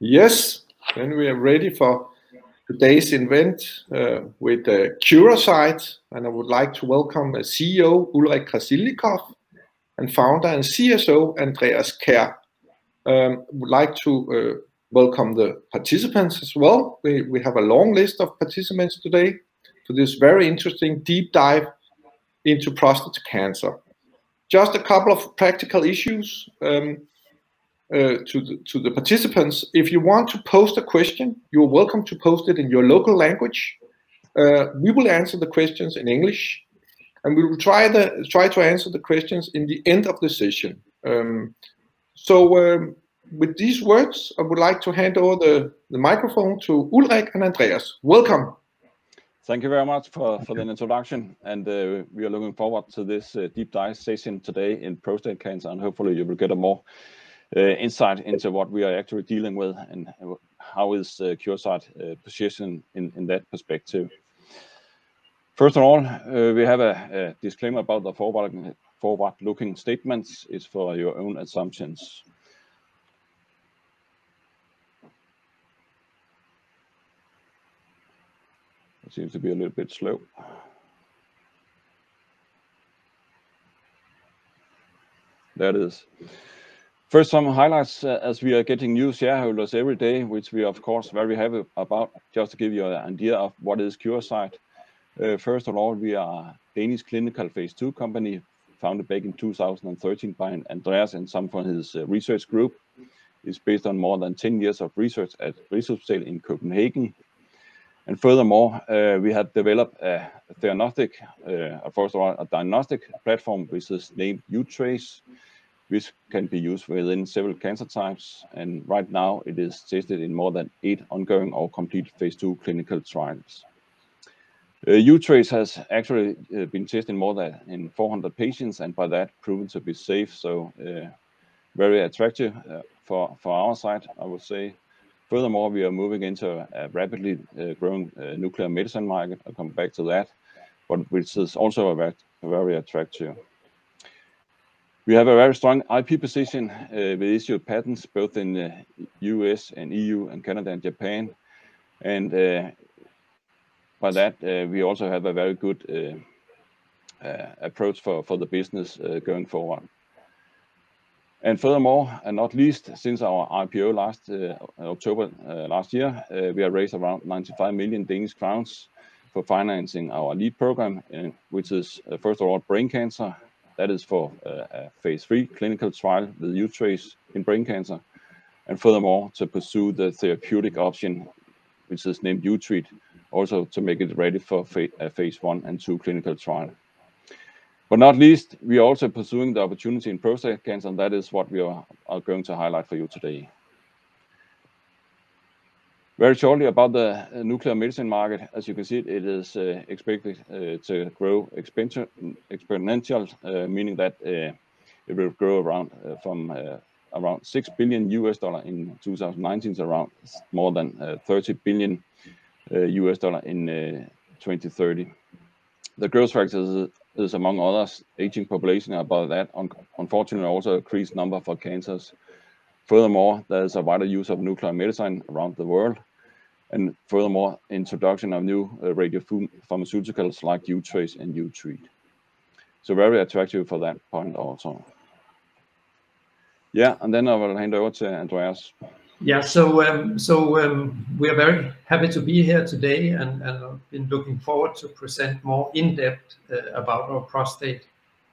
Yes, then we are ready for today's event uh, with uh, Curasight, and I would like to welcome uh, CEO Ulrich Krasilnikoff and founder and CSO Andreas Kjær. Um, would like to uh, welcome the participants as well. We, we have a long list of participants today for this very interesting deep dive into prostate cancer. Just a couple of practical issues. Um, uh, to, the, to the participants. If you want to post a question, you're welcome to post it in your local language. Uh, we will answer the questions in English, and we will try the try to answer the questions in the end of the session. Um, so, um, with these words, I would like to hand over the, the microphone to Ulrik and Andreas. Welcome. Thank you very much for, for the introduction, and uh, we are looking forward to this uh, deep dive session today in prostate cancer, and hopefully you will get a more insight into what we are actually dealing with and how is uh, Curasight uh, positioned in that perspective. First of all, we have a disclaimer about the forward-looking statements. It's for your own assumptions. It seems to be a little bit slow. It is. First, some highlights uh, as we are getting new shareholders every day, which we are of course very happy about. Just to give you an idea of what is Curasight. Uh, first of all, we are a Danish clinical phase two company founded back in 2013 by Andreas and some from his uh, research group. It's based on more than 10 years of research at Rigshospitalet in Copenhagen. And furthermore, we have developed a uh, first of all, a diagnostic platform which is named uTrace, which can be used within several cancer types. And right now it is tested in more than eight ongoing or complete phase two clinical trials. Uh, uTrace has actually uh, been tested in more than in 400 patients and by that proven to be safe. So uh, very attractive uh, for, for our side, I would say. Furthermore, we are moving into a rapidly uh, growing uh, nuclear medicine market. I'll come back to that, but which is also a very, very attractive. We have a very strong IP position uh, with issued patents both in the US and EU and Canada and Japan. And uh, by that, uh, we also have a very good approach for, for the business going forward. And furthermore, and not least, since our IPO last uh, October uh, last year, uh, we have raised around 95 million Danish crowns for financing our lead program, which is first of all brain cancer, that is for uh, a phase three clinical trial with uTrace in brain cancer, and furthermore, to pursue the therapeutic option, which is named uTreat, also to make it ready for phase one and two clinical trial. But not least, we are also pursuing the opportunity in prostate cancer, and that is what we are going to highlight for you today. Very shortly about the uh, nuclear medicine market. As you can see, it is uh, expected uh, to grow exponential, uh, meaning that uh, it will grow around uh, from around $6 billion US dollar in 2019 to around more than $30 billion US dollar in 2030. The growth factors is, among others, aging population, about that, unfortunately, also increased number for cancers. Furthermore, there's a wider use of nuclear medicine around the world, and furthermore, introduction of new uh, radiopharmaceuticals like uTrace and uTreat. So very attractive for that point also. Yeah, and then I will hand over to Andreas. Yeah, so um, so um, we are very happy to be here today and, and I've been looking forward to present more in depth uh, about our prostate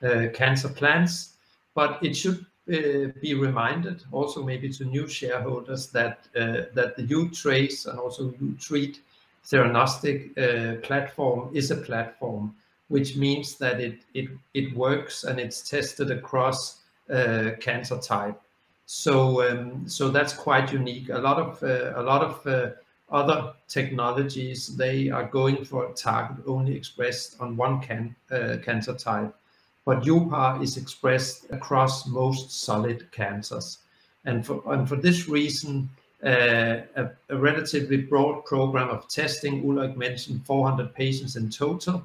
uh, cancer plans. But it should uh, be reminded also maybe to new shareholders that uh, that the trace and also uTreat theranostic uh, platform is a platform, which means that it it it works and it's tested across cancer type. So um, so that's quite unique. A lot of a lot of other technologies they are going for a target only expressed on one can, uh, cancer type but UPAR is expressed across most solid cancers. And for, and for this reason, uh, a, a, relatively broad program of testing, Ulrik mentioned 400 patients in total,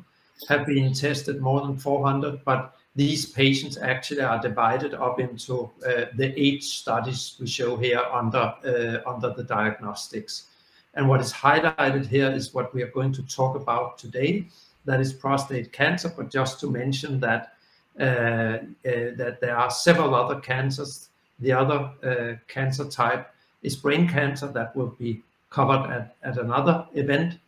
have been tested more than 400, but these patients actually are divided up into uh, the eight studies we show here under, uh, under the diagnostics. And what is highlighted here is what we are going to talk about today, that is prostate cancer, but just to mention that, that there are several other cancers. The other uh, cancer type is brain cancer that will be covered at, at another event.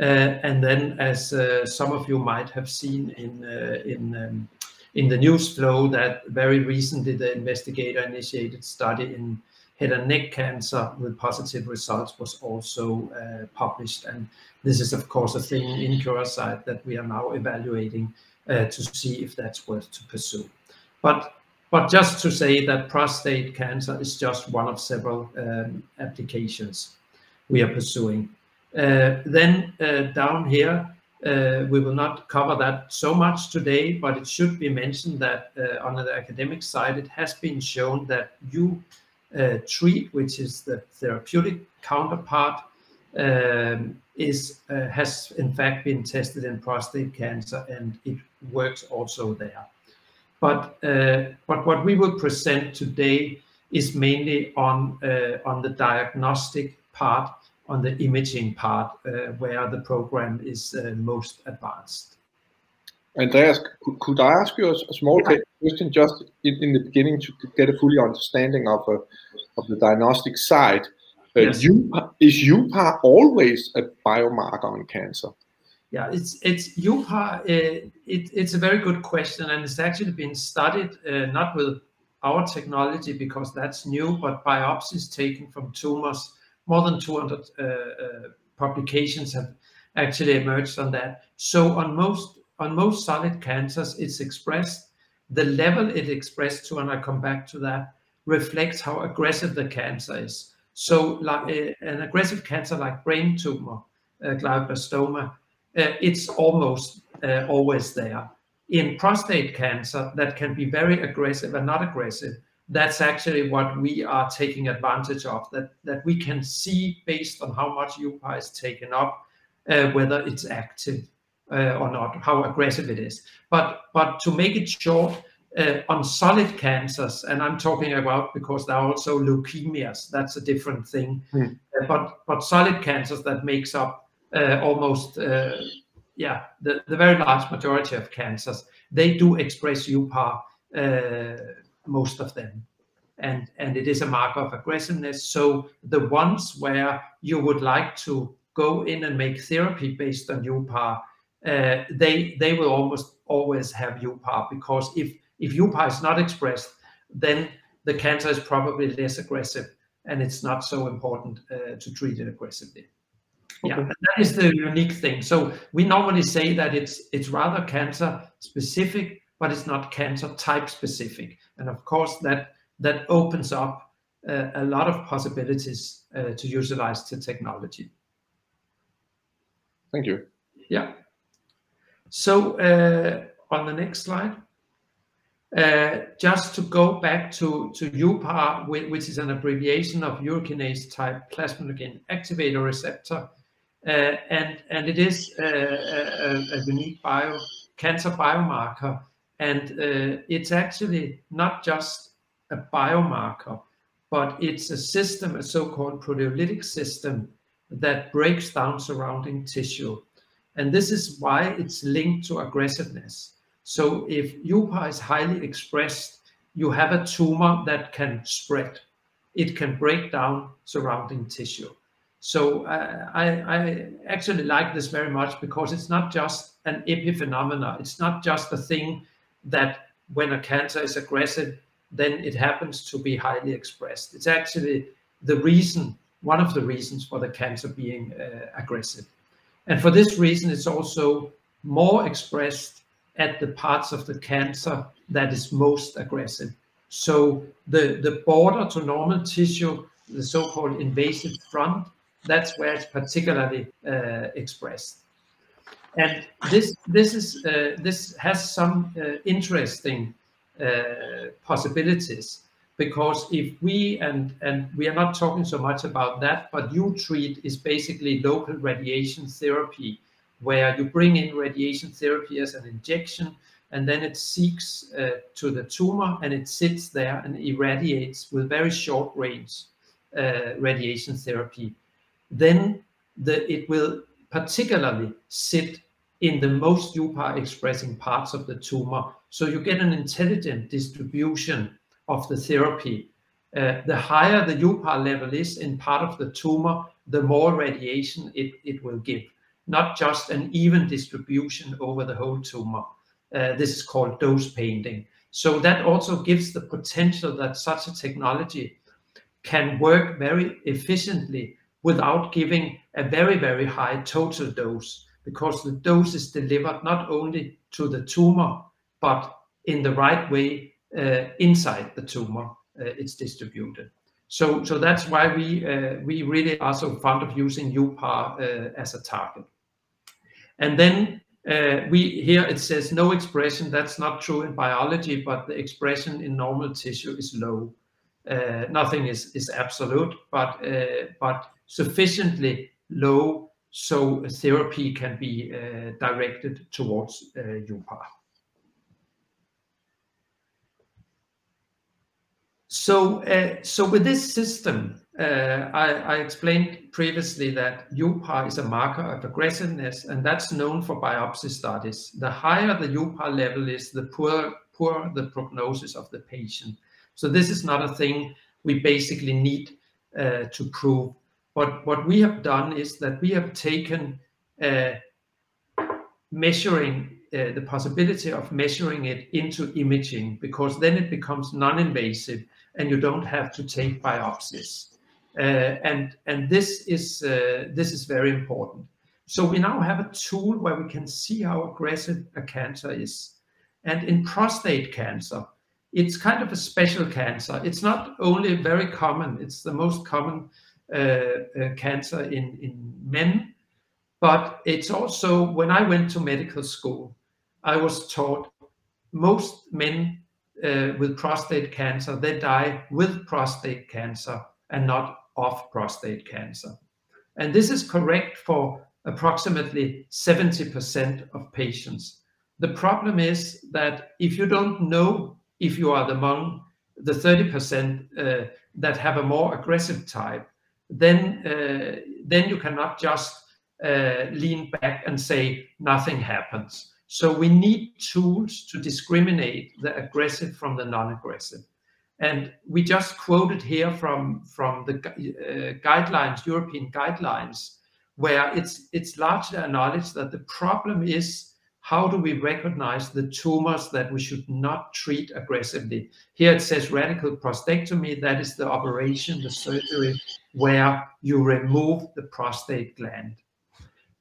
Uh, and then as some of you might have seen in, in um, in the news flow that very recently the investigator-initiated study in head and neck cancer with positive results was also uh, published. And this is, of course, a thing in Curasight that we are now evaluating uh, to see if that's worth to pursue. But but just to say that prostate cancer is just one of several um, applications we are pursuing. Uh, then uh, down here, uh, we will not cover that so much today, but it should be mentioned that uh, on the academic side, it has been shown that you uh, treat, which is the therapeutic counterpart, um, is uh, has in fact been tested in prostate cancer, and it works also there. But uh, but what we will present today is mainly on uh, on the diagnostic part on the imaging part uh, where the program is uh, most advanced. Andreas, could I ask you a small yeah. question just in, in, the beginning to get a fully understanding of, uh, of the diagnostic side? Uh, yes. Is UPA always a biomarker on cancer? Yeah, it's it's UPAR. Uh, it, it's a very good question, and it's actually been studied uh, not with our technology because that's new, but biopsies taken from tumors more than 200 uh, uh, publications have actually emerged on that. So on most on most solid cancers, it's expressed. The level it expressed to, and I come back to that, reflects how aggressive the cancer is. So like an aggressive cancer like brain tumor, uh, glioblastoma, uh, it's almost uh, always there. In prostate cancer, that can be very aggressive and not aggressive that's actually what we are taking advantage of, that, that we can see based on how much UPA is taken up, uh, whether it's active uh, or not, how aggressive it is. But, but to make it short, uh, on solid cancers, and I'm talking about because there are also leukemias, that's a different thing. Mm. but, but solid cancers that makes up uh, almost, uh, yeah, the, the very large majority of cancers, they do express UPAR most of them. And, and it is a marker of aggressiveness. So the ones where you would like to go in and make therapy based on UPAR, uh, they they will almost always have UPAR because if if UPAR is not expressed, then the cancer is probably less aggressive and it's not so important uh, to treat it aggressively. Okay. Yeah, that is the unique thing. So we normally say that it's it's rather cancer specific, but it's not cancer type specific. And of course, that that opens up uh, a lot of possibilities uh, to utilize the technology. Thank you. Yeah. So uh, on the next slide, uh, just to go back to, to UPAR, which is an abbreviation of urokinase type plasminogen activator receptor, uh, and, and it is uh, a, a, unique bio, cancer biomarker and uh, it's actually not just a biomarker, but it's a system, a so-called proteolytic system that breaks down surrounding tissue. And this is why it's linked to aggressiveness. So if UPA is highly expressed, you have a tumor that can spread. It can break down surrounding tissue. So uh, I, I, actually like this very much because it's not just an epiphenomena. It's not just a thing that when a cancer is aggressive, then it happens to be highly expressed. It's actually the reason, one of the reasons for the cancer being uh, aggressive. And for this reason, it's also more expressed at the parts of the cancer that is most aggressive. So the, the border to normal tissue, the so-called invasive front, that's where it's particularly uh, expressed. And this this is uh, this has some uh, interesting uh, possibilities because if we and and we are not talking so much about that, but uTreat is basically local radiation therapy, where you bring in radiation therapy as an injection and then it seeks uh, to the tumor and it sits there and irradiates with very short range uh, radiation therapy, then the, it will particularly sit in the most UPAR expressing parts of the tumor. So you get an intelligent distribution of the therapy. Uh, the higher the UPAR level is in part of the tumor, the more radiation it, it will give, not just an even distribution over the whole tumor. Uh, this is called dose painting. So that also gives the potential that such a technology can work very efficiently without giving a very, very high total dose because the dose is delivered not only to the tumor, but in the right way uh, inside the tumor, uh, it's distributed. So, so that's why we uh, we really are so fond of using UPAR uh, as a target. And then uh, we here it says no expression. That's not true in biology, but the expression in normal tissue is low. Uh, nothing is is absolute, but uh, but sufficiently low so therapy can be uh, directed towards uh, UPAR. So, uh, so with this system, uh, I, I, explained previously that UPAR is a marker of aggressiveness, and that's known for biopsy studies. The higher the UPAR level is, the poor, poor the prognosis of the patient. So this is not a thing we basically need uh, to prove. But what we have done is that we have taken uh, measuring uh, the possibility of measuring it into imaging because then it becomes non-invasive and you don't have to take biopsies. Uh, and and this is uh, this is very important. So we now have a tool where we can see how aggressive a cancer is. And in prostate cancer, it's kind of a special cancer. It's not only very common, it's the most common uh, uh, cancer in, in men, but it's also, when I went to medical school, I was taught most men uh, with prostate cancer, they die with prostate cancer and not of prostate cancer. And this is correct for approximately 70% of patients. The problem is that if you don't know if you are among the 30% uh, that have a more aggressive type, then uh, then you cannot just uh, lean back and say nothing happens. So we need tools to discriminate the aggressive from the non-aggressive. And we just quoted here from, from the uh, guidelines, European guidelines, where it's, it's largely acknowledged that the problem is how do we recognize the tumors that we should not treat aggressively? Here it says radical prostatectomy, that is the operation, the surgery where you remove the prostate gland.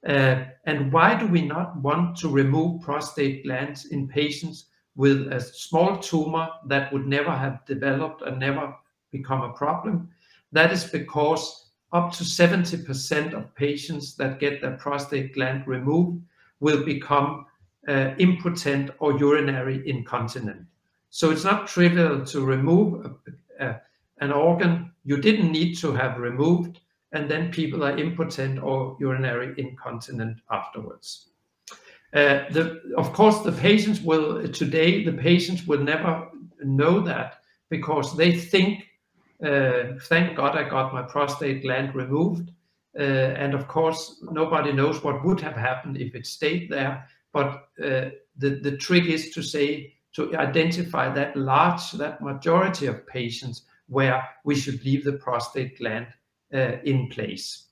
Uh, and why do we not want to remove prostate glands in patients with a small tumor that would never have developed and never become a problem? That is because up to 70% of patients that get their prostate gland removed will become uh, impotent or urinary incontinent. So it's not trivial to remove a, a, an organ you didn't need to have removed, and then people are impotent or urinary incontinent afterwards. Uh, the, of course, the patients will, today, the patients will never know that because they think, uh, thank God I got my prostate gland removed. Uh, and of course, nobody knows what would have happened if it stayed there. But uh, the, the trick is to say, to identify that large, that majority of patients where we should leave the prostate gland uh, in place.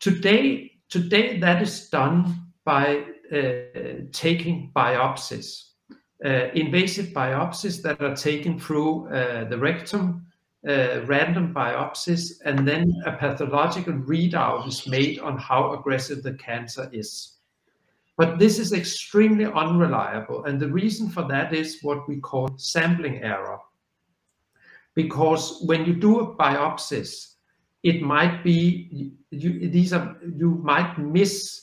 Today, today that is done by taking biopsies, uh, invasive biopsies that are taken through uh, the rectum, uh, random biopsies, and then a pathological readout is made on how aggressive the cancer is. But this is extremely unreliable. And the reason for that is what we call sampling error. Because when you do a biopsies, it might be, you, these are, you might miss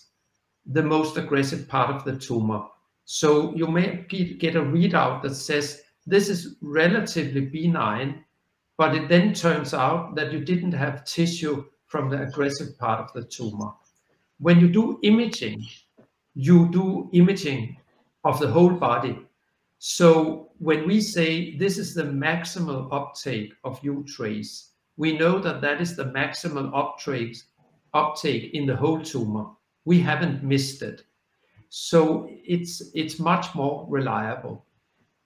the most aggressive part of the tumor. So you may get a readout that says this is relatively benign, but it then turns out that you didn't have tissue from the aggressive part of the tumor. When you do imaging, you do imaging of the whole body. So when we say this is the maximal uptake of uTRACE, we know that that is the maximal uptake, uptake in the whole tumor. We haven't missed it. So it's, it's much more reliable.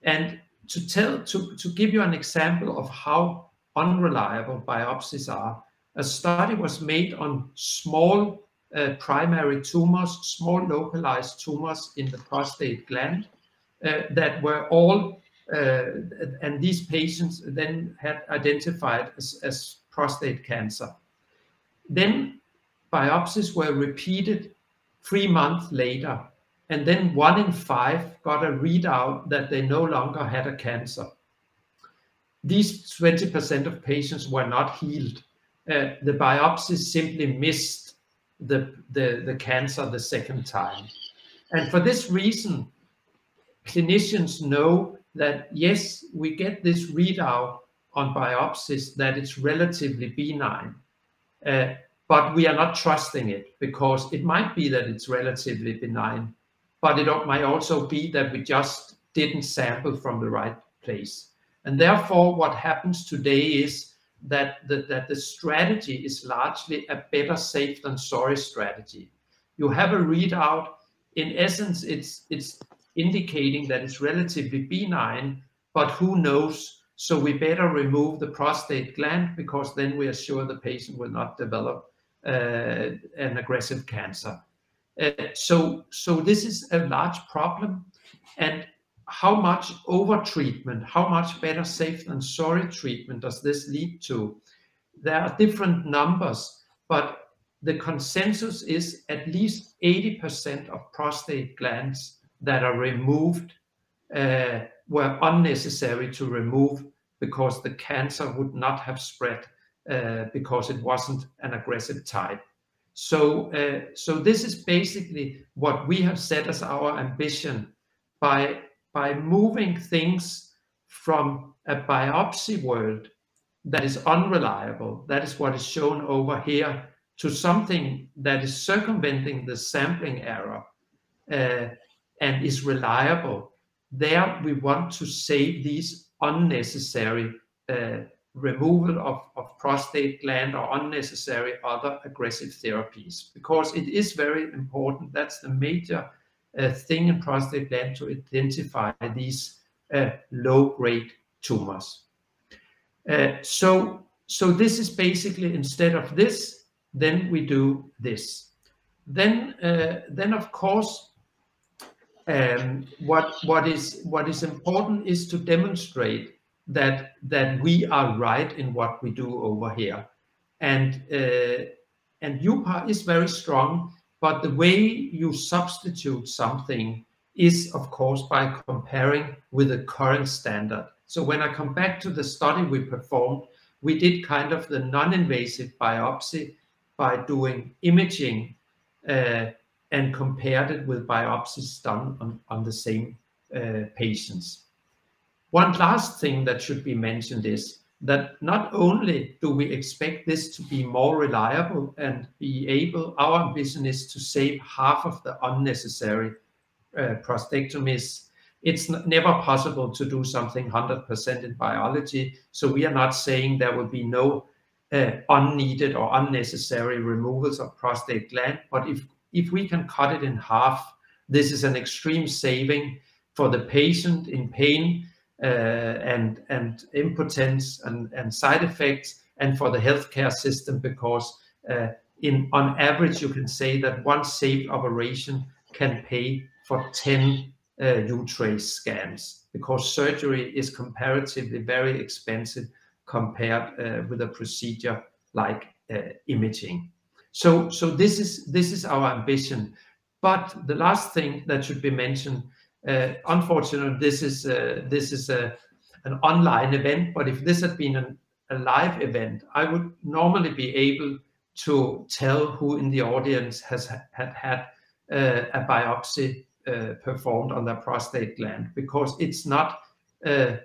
And to tell, to, to give you an example of how unreliable biopsies are, a study was made on small uh, primary tumors, small localized tumors in the prostate gland uh, that were all, uh, and these patients then had identified as, as prostate cancer. Then biopsies were repeated three months later, and then one in five got a readout that they no longer had a cancer. These 20% of patients were not healed. Uh, the biopsies simply missed the, the, the cancer the second time. And for this reason, clinicians know that yes, we get this readout on biopsies that it's relatively benign, uh, but we are not trusting it because it might be that it's relatively benign, but it might also be that we just didn't sample from the right place. And therefore, what happens today is that the, that the strategy is largely a better safe than sorry strategy. You have a readout. In essence, it's it's indicating that it's relatively benign, but who knows? So we better remove the prostate gland because then we are sure the patient will not develop an aggressive cancer. Uh, so so this is a large problem, and how much over-treatment, how much better safe than sorry treatment does this lead to? There are different numbers, but the consensus is at least 80% of prostate glands that are removed uh, were unnecessary to remove because the cancer would not have spread uh, because it wasn't an aggressive type. So, uh, so this is basically what we have set as our ambition by by moving things from a biopsy world that is unreliable, that is what is shown over here, to something that is circumventing the sampling error uh, and is reliable. There we want to save these unnecessary uh, removal of, of prostate gland or unnecessary other aggressive therapies because it is very important. That's the major thing in prostate gland to identify these uh, low-grade tumors. Uh, so, so this is basically instead of this, then we do this. Then, uh, then of course, um, what what is what is important is to demonstrate that that we are right in what we do over here, and uh, and UPA is very strong but the way you substitute something is, of course, by comparing with the current standard. So when I come back to the study we performed, we did kind of the non-invasive biopsy by doing imaging uh, and compared it with biopsies done on, on the same uh, patients. One last thing that should be mentioned is that not only do we expect this to be more reliable and be able, our ambition is to save half of the unnecessary uh, prostatectomies. It's never possible to do something 100% in biology. So we are not saying there will be no uh, unneeded or unnecessary removals of prostate gland. But if, if we can cut it in half, this is an extreme saving for the patient in pain and and impotence and, and side effects, and for the healthcare system because uh, in on average you can say that one saved operation can pay for 10 uh, uTRACE scans because surgery is comparatively very expensive compared uh, with a procedure like uh, imaging. So, so this is this is our ambition. But the last thing that should be mentioned uh, unfortunately, this is uh, this is a an online event, but if this had been an, a live event, I would normally be able to tell who in the audience has had had uh, a biopsy uh, performed on their prostate gland because it's not uh,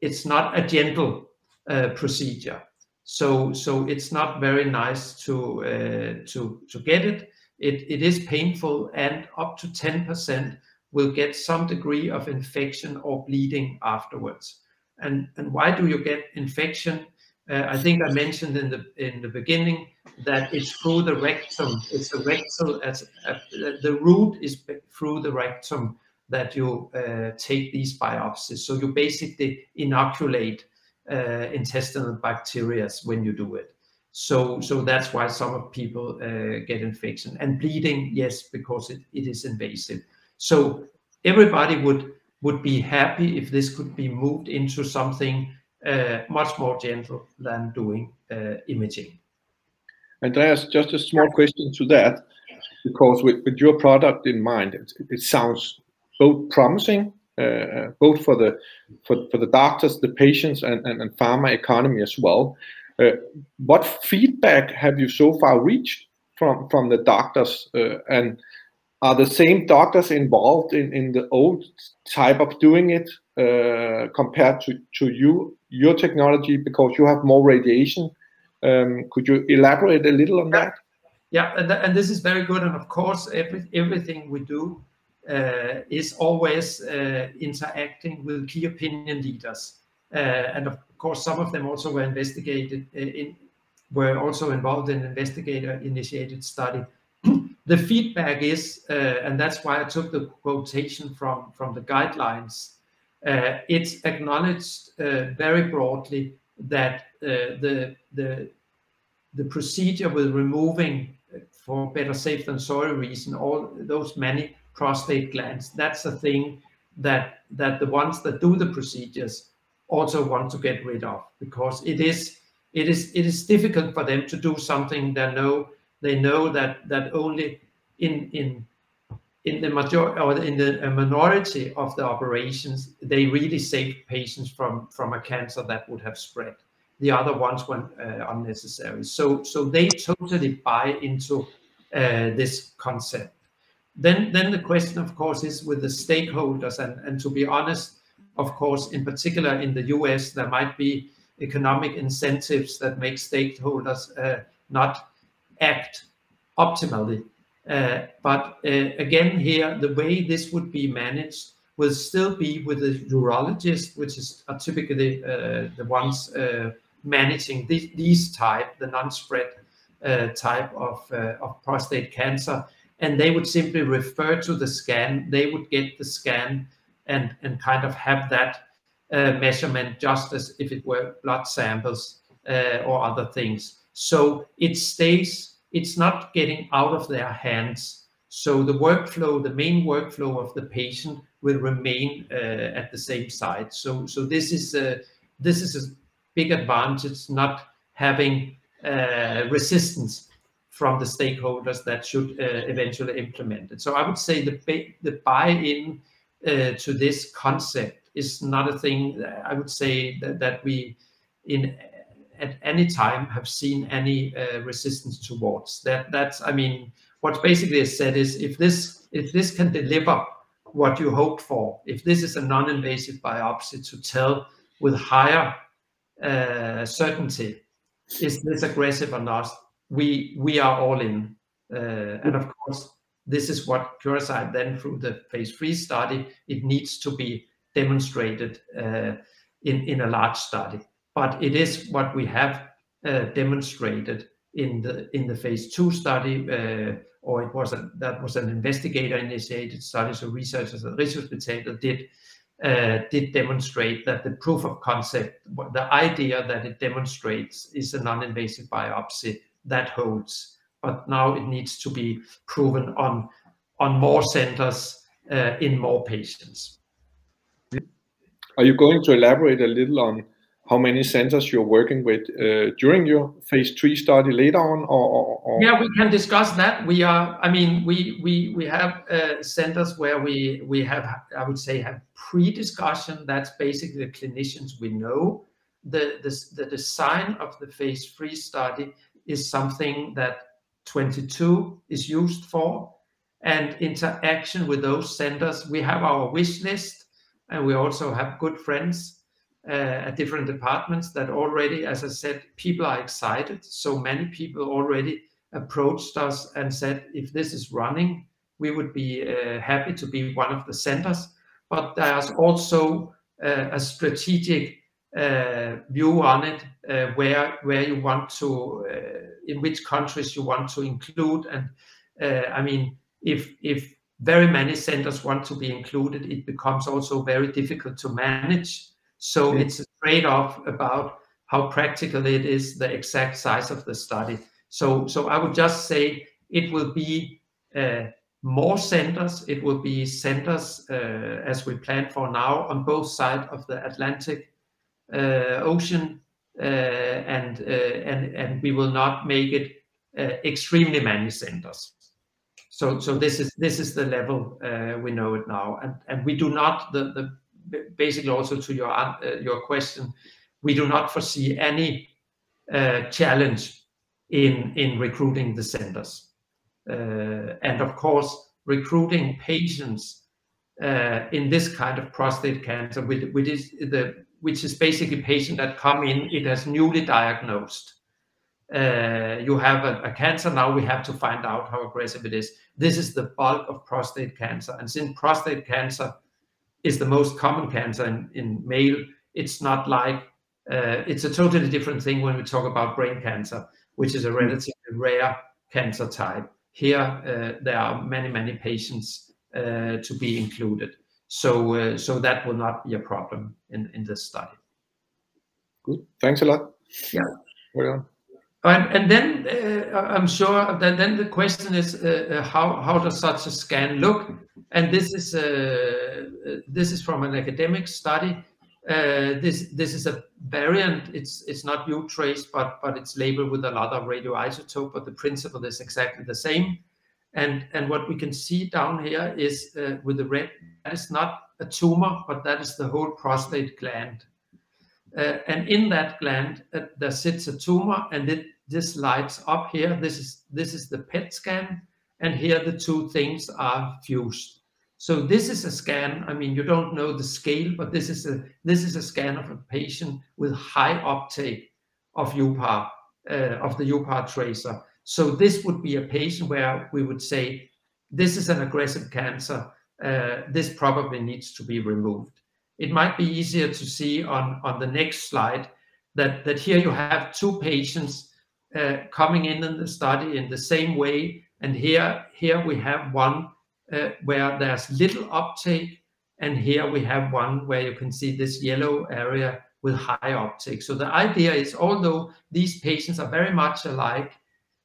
it's not a gentle uh, procedure. So so it's not very nice to uh, to to get it. It it is painful and up to ten percent will get some degree of infection or bleeding afterwards. And, and why do you get infection? Uh, I think I mentioned in the in the beginning that it's through the rectum. It's a rectal as uh, the route is through the rectum that you uh, take these biopsies. So you basically inoculate uh, intestinal bacteria when you do it. So so that's why some of people uh, get infection and bleeding. Yes, because it, it is invasive. So everybody would would be happy if this could be moved into something uh, much more gentle than doing uh, imaging. Andreas, just a small question to that, because with, with your product in mind, it, it sounds both promising, uh, both for the for, for the doctors, the patients, and, and, and pharma economy as well. Uh, what feedback have you so far reached from from the doctors uh, and are the same doctors involved in, in the old type of doing it uh, compared to, to you your technology because you have more radiation. Um, could you elaborate a little on that? Yeah and, th and this is very good and of course every, everything we do uh, is always uh, interacting with key opinion leaders. Uh, and of course some of them also were investigated uh, in were also involved in investigator initiated study the feedback is, uh, and that's why I took the quotation from, from the guidelines, uh, it's acknowledged uh, very broadly that uh, the, the, the procedure with removing, uh, for better safe than sorry reason, all those many prostate glands, that's a thing that, that the ones that do the procedures also want to get rid of because it is it is it is difficult for them to do something they know they know that that only in in in the majority or in the minority of the operations they really save patients from from a cancer that would have spread. The other ones went uh, unnecessary. So so they totally buy into uh, this concept. Then then the question of course is with the stakeholders. And and to be honest of course in particular in the US there might be economic incentives that make stakeholders uh, not act optimally. Uh, but uh, again, here, the way this would be managed will still be with the urologist, which is typically uh, the ones uh, managing this, these type, the non-spread uh, type of, uh, of prostate cancer. And they would simply refer to the scan. They would get the scan and, and kind of have that measurement just as if it were blood samples or other things. So it stays it's not getting out of their hands. So the workflow, the main workflow of the patient will remain uh, at the same site. So, so this is a, this is a big advantage, not having uh, resistance from the stakeholders that should uh, eventually implement it. So I would say the, the buy-in uh, to this concept is not a thing, I would say that, that we in at any time have seen any uh, resistance towards that. That's, I mean, what basically is said is if this if this can deliver what you hoped for, if this is a non-invasive biopsy to tell with higher uh, certainty, is this aggressive or not? We we are all in, uh, and of course, this is what Curasight then through the phase three study it needs to be demonstrated uh, in in a large study but it is what we have uh, demonstrated in the in the phase two study, uh, or it was a, that was an investigator-initiated study. So researchers at Rigshospitalet did uh, did demonstrate that the proof of concept, the idea that it demonstrates is a non-invasive biopsy that holds. But now it needs to be proven on on more centers uh, in more patients. Are you going to elaborate a little on how many centers you're working with uh, during your phase three study later on or, or, or, yeah we can discuss that. We are i mean we we we have uh, centers where we we have i would say have pre-discussion. That's basically the clinicians we know. The, the the design of the phase three study is something that 22 is used for. And interaction with those centers we have our wish list and we also have good friends Uh, at different departments that already, as I said, people are excited. So many people already approached us and said, if this is running, we would be uh, happy to be one of the centers. But there's also uh, a strategic view on it, where where you want to, in which countries you want to include. And I mean, if if very many centers want to be included, it becomes also very difficult to manage. So it's a trade-off about how practical it is, the exact size of the study. So so I would just say it will be uh, more centers. It will be centers, uh, as we plan for now, on both sides of the Atlantic uh, Ocean. And and and we will not make it extremely many centers. So so this is this is the level we know it now. And and we do not, basically also to your uh, your question, we do not foresee any uh, challenge in recruiting the centers. Uh, and of course, recruiting patients in this kind of prostate cancer, which is the which is basically patient that come in, it has newly diagnosed. You have a cancer, now we have to find out how aggressive it is. This is the bulk of prostate cancer, and since prostate cancer is the most common cancer in in male, it's not like... Uh, it's a totally different thing when we talk about brain cancer, which is a relatively rare cancer type. Here, uh, there are many, many patients uh, to be included. So so that will not be a problem in this study. Good. Thanks a lot. Yeah. Well done. And then, uh, I'm sure that then the question is, uh, uh, how how does such a scan look? And this is uh, this is from an academic study. This this is a variant. It's it's not uTRACE, but but it's labeled with another radioisotope, but the principle is exactly the same. And what we can see down here is, with the red, that is not a tumor, but that is the whole prostate gland. Uh, and in that gland, uh, there sits a tumor, and this lights up here. This is this is the PET scan, and here the two things are fused. So this is a scan. I mean, you don't know the scale, but this is a this is a scan of a patient with high uptake of uPAR, uh, of the uPAR tracer. So this would be a patient where we would say, "This is an aggressive cancer. This probably needs to be removed." It might be easier to see on on the next slide that that here you have two patients uh, coming in in the study in the same way, and here we have one uh, where there's little uptake, and here we have one where you can see this yellow area with high uptake. So the idea is, although these patients are very much alike,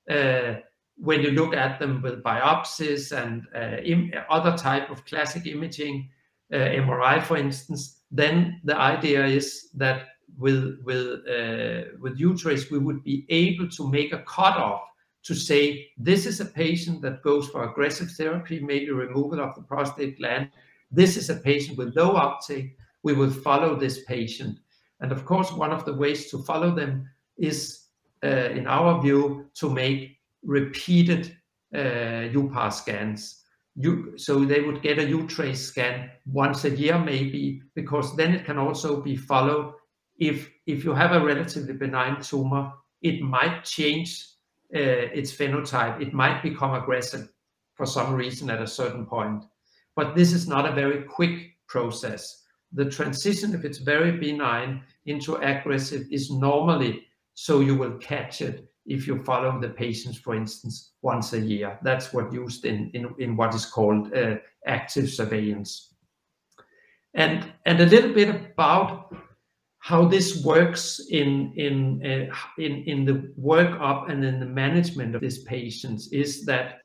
uh, when you look at them with biopsies and other type of classic imaging, Uh, MRI, for instance, then the idea is that with with uh, with uTRACE, we would be able to make a cutoff to say, "This is a patient that goes for aggressive therapy, maybe removal of the prostate gland. This is a patient with low uptake. We will follow this patient." And of course, one of the ways to follow them is, uh, in our view, to make repeated uPAR scans. So they would get a uTRACE scan once a year, maybe, because then it can also be followed. If if you have a relatively benign tumor, it might change uh, its phenotype. It might become aggressive for some reason at a certain point, but this is not a very quick process. The transition, if it's very benign into aggressive, is normally so you will catch it if you follow the patients, for instance, once a year. That's what used in in, in what is called uh, active surveillance. And and a little bit about how this works in in uh, in in the workup and in the management of these patients is that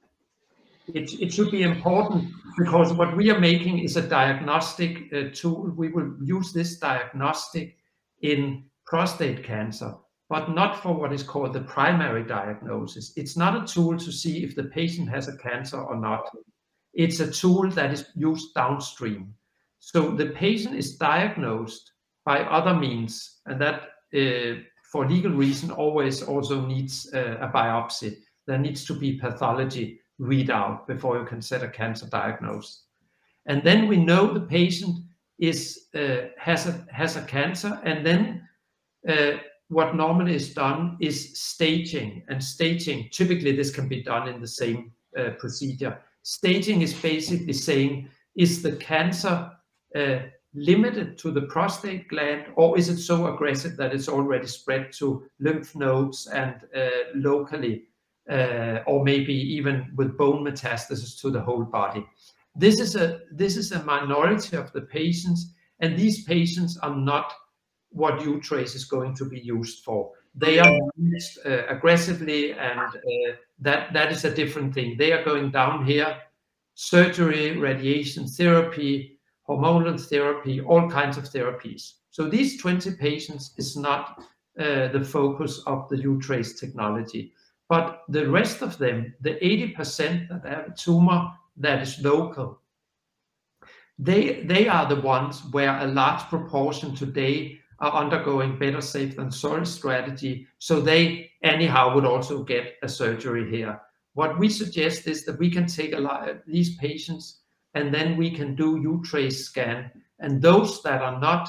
it should be important because what we are making is a diagnostic uh, tool. We will use this diagnostic in prostate cancer, but not for what is called the primary diagnosis. It's not a tool to see if the patient has a cancer or not. It's a tool that is used downstream. So the patient is diagnosed by other means, and that, uh, for legal reason, always also needs uh, a biopsy. There needs to be pathology readout before you can set a cancer diagnosis. And then we know the patient uh, has a cancer, and then what normally is done is staging. And staging, typically, this can be done in the same procedure. staging is basically saying, is the cancer uh, limited to the prostate gland, or is it so aggressive that it's already spread to lymph nodes and uh, locally, uh, or maybe even with bone metastasis to the whole body? This is a this is a minority of the patients, and these patients are not what uTRACE is going to be used for. They are used uh, aggressively, and uh, that that is a different thing. They are going down here, surgery, radiation therapy, hormonal therapy, all kinds of therapies. So these 20 patients is not uh, the focus of the uTRACE technology. But the rest of them, the 80% that have a tumor that is local, they, they are the ones where a large proportion today are undergoing better safe than sorry strategy. So they anyhow would also get a surgery here. What we suggest is that we can take a lot of these patients and then we can do uTRACE scan. And those that are not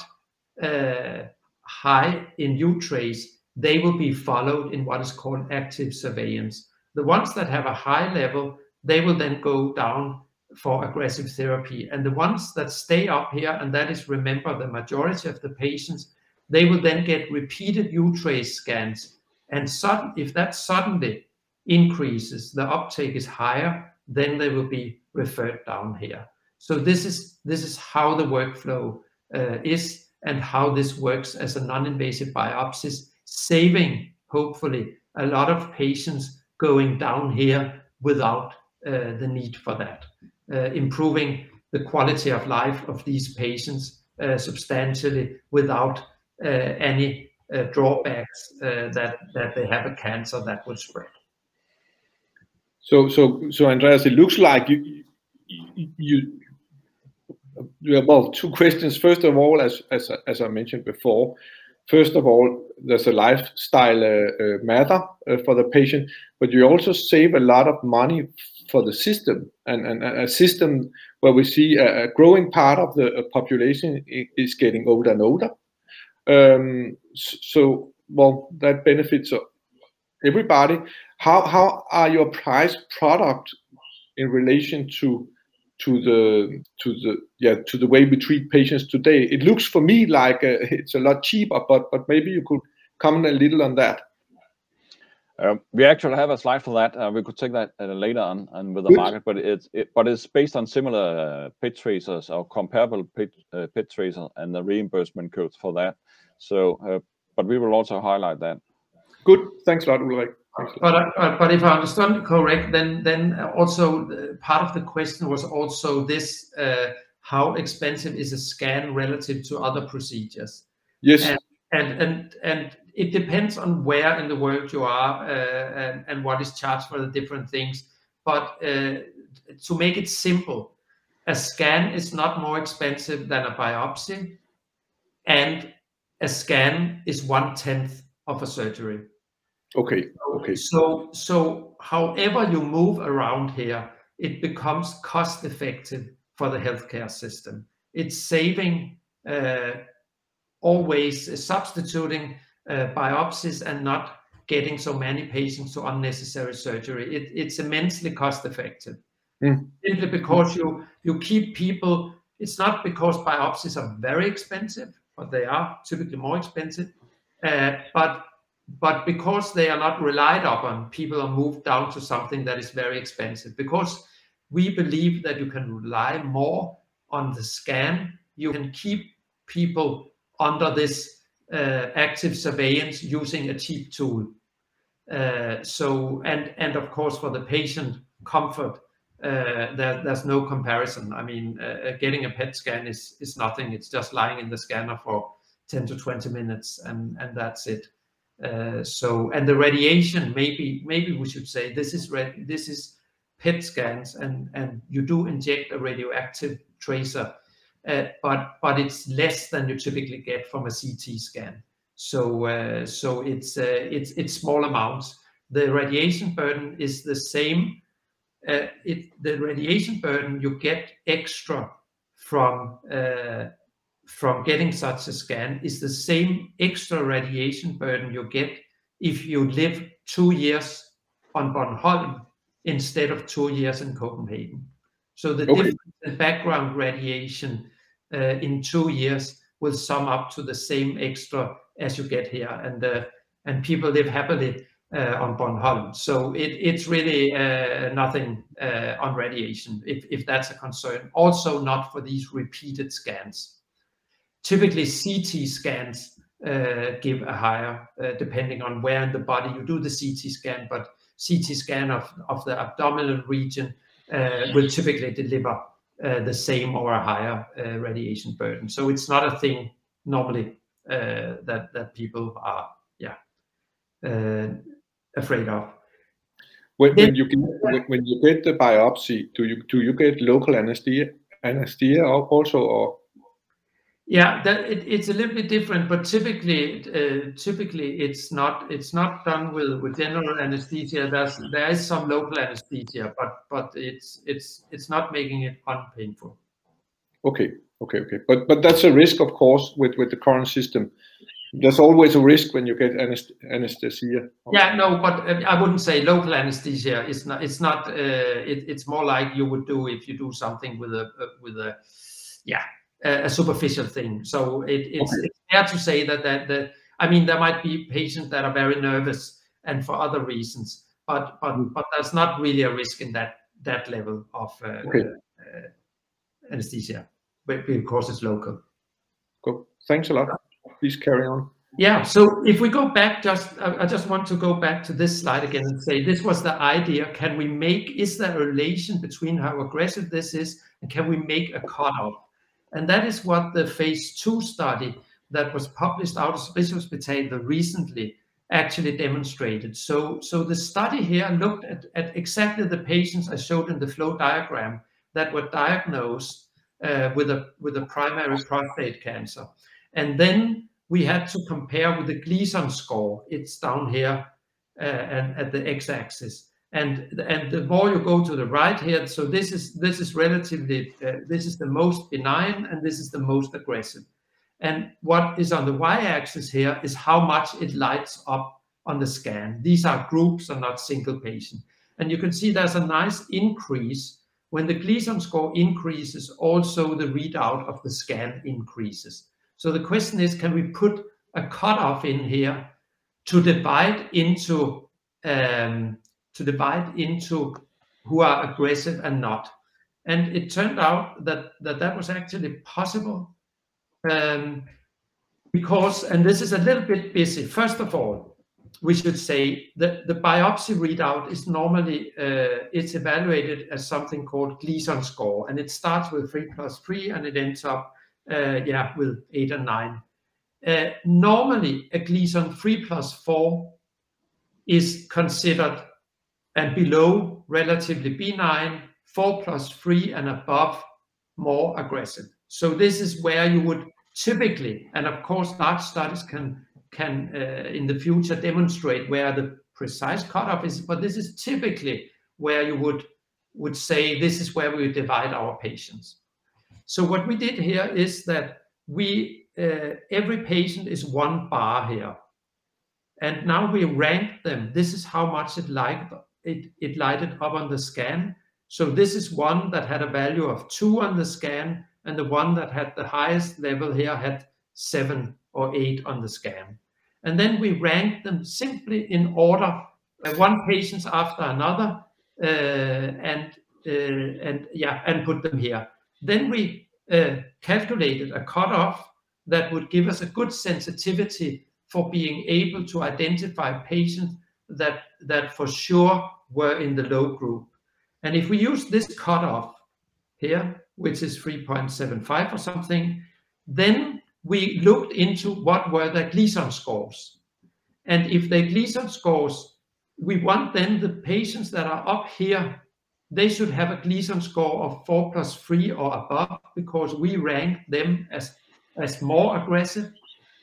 uh, high in uTRACE, they will be followed in what is called active surveillance. The ones that have a high level, they will then go down for aggressive therapy. And the ones that stay up here, and that is, remember, the majority of the patients, they will then get repeated uTRACE scans. And sudden, if that suddenly increases, the uptake is higher, then they will be referred down here. So this is this is how the workflow uh, is and how this works as a non-invasive biopsy, saving hopefully a lot of patients going down here without uh, the need for that, uh, improving the quality of life of these patients uh, substantially without any uh, drawbacks that that they have a cancer that would spread. So, so, so Andreas, it looks like you, you, you well, two questions. First of all, as as as I mentioned before, first of all, there's a lifestyle uh, uh, matter uh, for the patient, but you also save a lot of money for the system, and, and a system where we see a, a growing part of the uh, population is getting older and older. Um, so, well, that benefits everybody. How how are your price product in relation to to the to the yeah to the way we treat patients today? It looks for me like uh, it's a lot cheaper, but but maybe you could comment a little on that. Um, we actually have a slide for that. Uh, we could take that uh, later on and with the Good. market, but it's it, but it's based on similar uh, PET tracers or comparable PET, uh, tracer and the reimbursement codes for that. So, uh, but we will also highlight that. Good. Thanks a lot, Ulrich. But uh, but if I understand correct, then then also uh, part of the question was also this: uh, how expensive is a scan relative to other procedures? Yes. And and and, and it depends on where in the world you are uh, and, and what is charged for the different things. But uh, to make it simple, a scan is not more expensive than a biopsy, and a scan is one tenth of a surgery. Okay. Okay. So so however you move around here, it becomes cost effective for the healthcare system. It's saving uh, always substituting uh, biopsies and not getting so many patients to unnecessary surgery. It, it's immensely cost effective. Mm. Simply because you you keep people. It's not because biopsies are very expensive, but they are typically more expensive. Uh, but but because they are not relied upon, people are moved down to something that is very expensive. Because we believe that you can rely more on the scan, you can keep people under this uh, active surveillance using a cheap tool. Uh, so and and of course for the patient comfort, uh, there, there's no comparison. I mean, uh, getting a PET scan is is nothing. It's just lying in the scanner for 10 to 20 minutes, and and that's it. Uh, so and the radiation maybe maybe we should say this is red this is PET scans and and you do inject a radioactive tracer, uh, but but it's less than you typically get from a CT scan. So uh, so it's uh, it's it's small amounts. The radiation burden is the same. Uh, it the radiation burden you get extra from from getting such a scan is the same extra radiation burden you get if you live two years on Bornholm instead of two years in Copenhagen. So the Okay. difference in background radiation uh, in two years will sum up to the same extra as you get here, and uh, and people live happily uh, on Bornholm. So it, it's really uh, nothing uh, on radiation, if, if that's a concern. Also not for these repeated scans. Typically CT scans uh, give a higher, uh, depending on where in the body you do the CT scan, but CT scan of, of the abdominal region uh, will typically deliver the same or a higher radiation burden. So it's not a thing normally that, that people are yeah, afraid of. When, when you get when, when you get the biopsy, do you do you get local anesthesia anesthesia also or? Yeah, that it, it's a little bit different, but typically, uh, typically it's not it's not done with, with general anesthesia. There's there is some local anesthesia, but but it's it's it's not making it unpainful. Okay, okay, okay. But but that's a risk, of course, with with the current system there's always a risk when you get anesthesia. Yeah, no, but uh, I wouldn't say local anesthesia. It's not. It's not. Uh, it, it's more like you would do if you do something with a uh, with a yeah a, a superficial thing. So it, it's, okay. it's fair to say that that the I mean there might be patients that are very nervous and for other reasons, but but mm. but there's not really a risk in that that level of uh, okay. Uh, anesthesia, but because it's local. Cool. Thanks a lot please carry on. Yeah, so if we go back, just I just want to go back to this slide again and say this was the idea. Can we make, is there a relation between how aggressive this is and can we make a cutoff? And that is what the phase two study that was published out of Rigshospitalet recently actually demonstrated. So, so the study here looked at, at exactly the patients I showed in the flow diagram that were diagnosed uh, with, a, with a primary prostate cancer. And then we had to compare with the Gleason score. It's down here uh, and at the x-axis. And, and the more you go to the right here, so this is this is relatively uh, this is the most benign and this is the most aggressive. And what is on the y-axis here is how much it lights up on the scan. These are groups and not single patient. And you can see there's a nice increase. When the Gleason score increases, also the readout of the scan increases. So the question is, can we put a cutoff in here to divide into um, to divide into who are aggressive and not? And it turned out that that, that was actually possible um, because, and this is a little bit busy. First of all, we should say that the biopsy readout is normally uh, it's evaluated as something called Gleason score, and it starts with three plus three, and it ends up yeah, with eight and nine. Uh, normally, a Gleason 3 plus 4 is considered and below relatively benign, 4 plus 3 and above more aggressive. So this is where you would typically, and of course large studies can, can uh, in the future demonstrate where the precise cutoff is, but this is typically where you would, would say this is where we divide our patients. So what we did here is that we uh, every patient is one bar here. And now we rank them. This is how much it liked it, it lighted up on the scan. So this is one that had a value of two on the scan, and the one that had the highest level here had seven or eight on the scan. And then we ranked them simply in order, uh, one patient after another, uh, and uh, and yeah, and put them here. Then we uh, calculated a cutoff that would give us a good sensitivity for being able to identify patients that, that for sure were in the low group. And if we use this cutoff here, which is 3.75 or something, then we looked into what were the Gleason scores. And if the Gleason scores, we want then the patients that are up here they should have a Gleason score of 4 plus 3 or above because we rank them as, as more aggressive,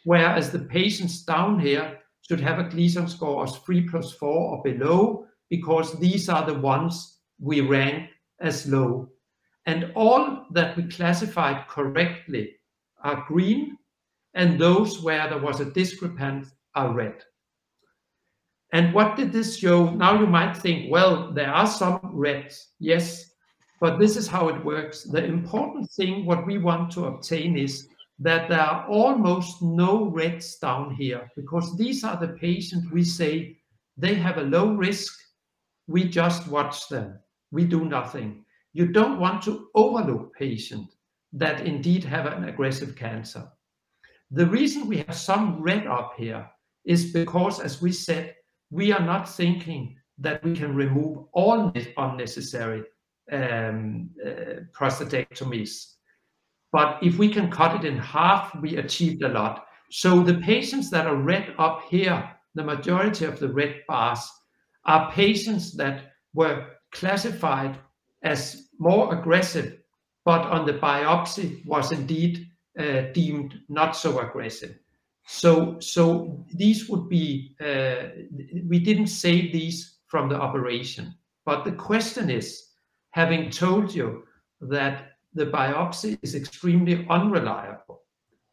whereas the patients down here should have a Gleason score of 3 plus 4 or below because these are the ones we rank as low. And all that we classified correctly are green, and those where there was a discrepance are red. And what did this show? Now you might think, well, there are some reds. Yes, but this is how it works. The important thing, what we want to obtain is that there are almost no reds down here because these are the patients we say they have a low risk. We just watch them. We do nothing. You don't want to overlook patients that indeed have an aggressive cancer. The reason we have some red up here is because, as we said, we are not thinking that we can remove all unnecessary um, uh, prostatectomies. But if we can cut it in half, we achieved a lot. So the patients that are red up here, the majority of the red bars, are patients that were classified as more aggressive, but on the biopsy was indeed uh, deemed not so aggressive. So, so these would be, uh, we didn't save these from the operation. But the question is, having told you that the biopsy is extremely unreliable,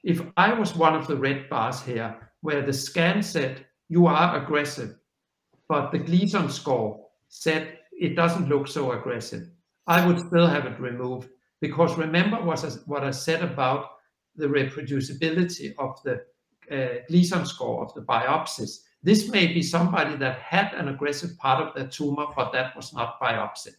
if I was one of the red bars here, where the scan said you are aggressive, but the Gleason score said it doesn't look so aggressive, I would still have it removed. Because remember what I, what I said about the reproducibility of the uh, Gleason score of the biopsies. This may be somebody that had an aggressive part of their tumor, but that was not biopsy.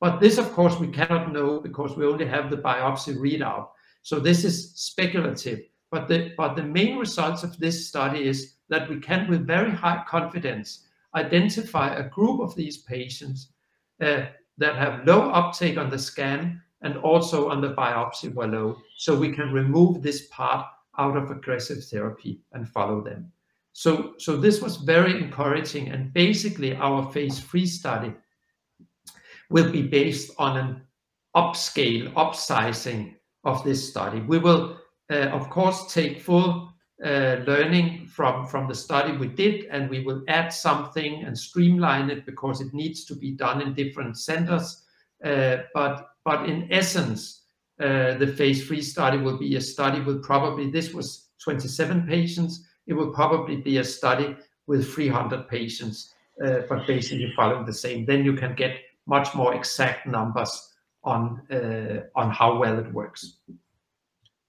But this, of course, we cannot know because we only have the biopsy readout. So this is speculative. But the, but the main results of this study is that we can, with very high confidence, identify a group of these patients uh, that have low uptake on the scan and also on the biopsy were low. So we can remove this part out of aggressive therapy and follow them. So, so this was very encouraging. And basically, our phase three study will be based on an upscale, upsizing of this study. We will, uh, of course, take full uh, learning from, from the study we did, and we will add something and streamline it because it needs to be done in different centers. Uh, but, but in essence, the phase three study will be a study with probably, this was 27 patients, it will probably be a study with 300 patients, uh, but basically following the same. Then you can get much more exact numbers on uh, on how well it works.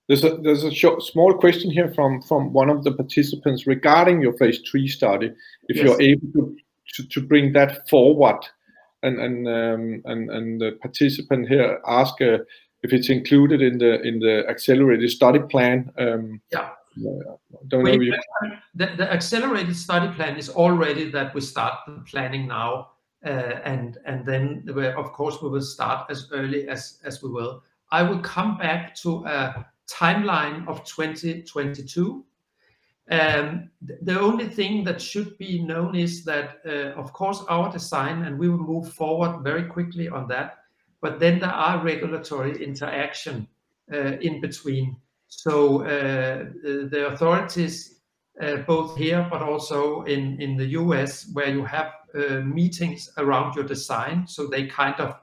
There's a there's a short, small question here from from one of the participants regarding your phase three study. If yes. you're able to, to, to bring that forward, and and um, and and the participant here ask uh, if it's included in the in the accelerated study plan. Um, yeah. Don't know you... the, the accelerated study plan is already that we start the planning now uh, and and then of course we will start as early as as we will. I will come back to a timeline of 2022. Um, the only thing that should be known is that, uh, of course, our design, and we will move forward very quickly on that, but then there are regulatory interaction uh, in between. So uh, the authorities, uh, both here but also in, in the US, where you have meetings around your design so they kind of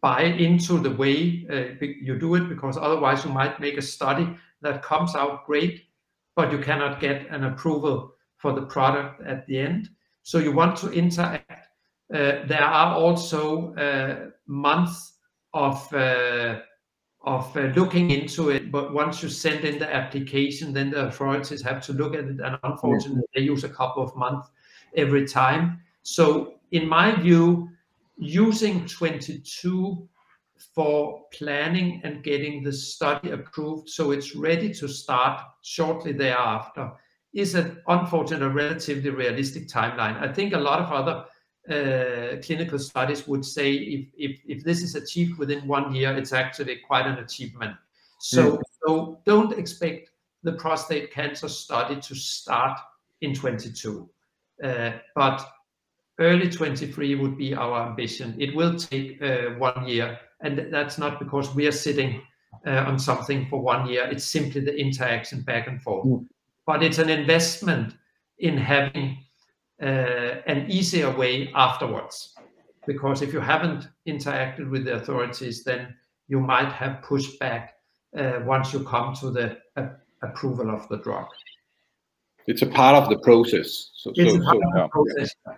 buy into the way uh, you do it because otherwise you might make a study that comes out great but you cannot get an approval for the product at the end so you want to interact uh, there are also uh, months of uh, of uh, looking into it. But once you send in the application then the authorities have to look at it. And unfortunately they use a couple of months every time. So in my view, using 22 for planning and getting the study approved so it's ready to start shortly thereafter is an unfortunate, relatively realistic timeline. I think a lot of other uh, clinical studies would say if, if, if this is achieved within one year, it's actually quite an achievement. So, mm. so don't expect the prostate cancer study to start in 22. Uh, but early 23 would be our ambition. It will take uh, one year, and that's not because we are sitting uh, on something for one year. It's simply the interaction back and forth. Mm. But it's an investment in having uh, an easier way afterwards. Because if you haven't interacted with the authorities, then you might have pushed back uh, once you come to the approval of the drug. It's a part of the process. So, it's so, a part so, of the process. Yeah.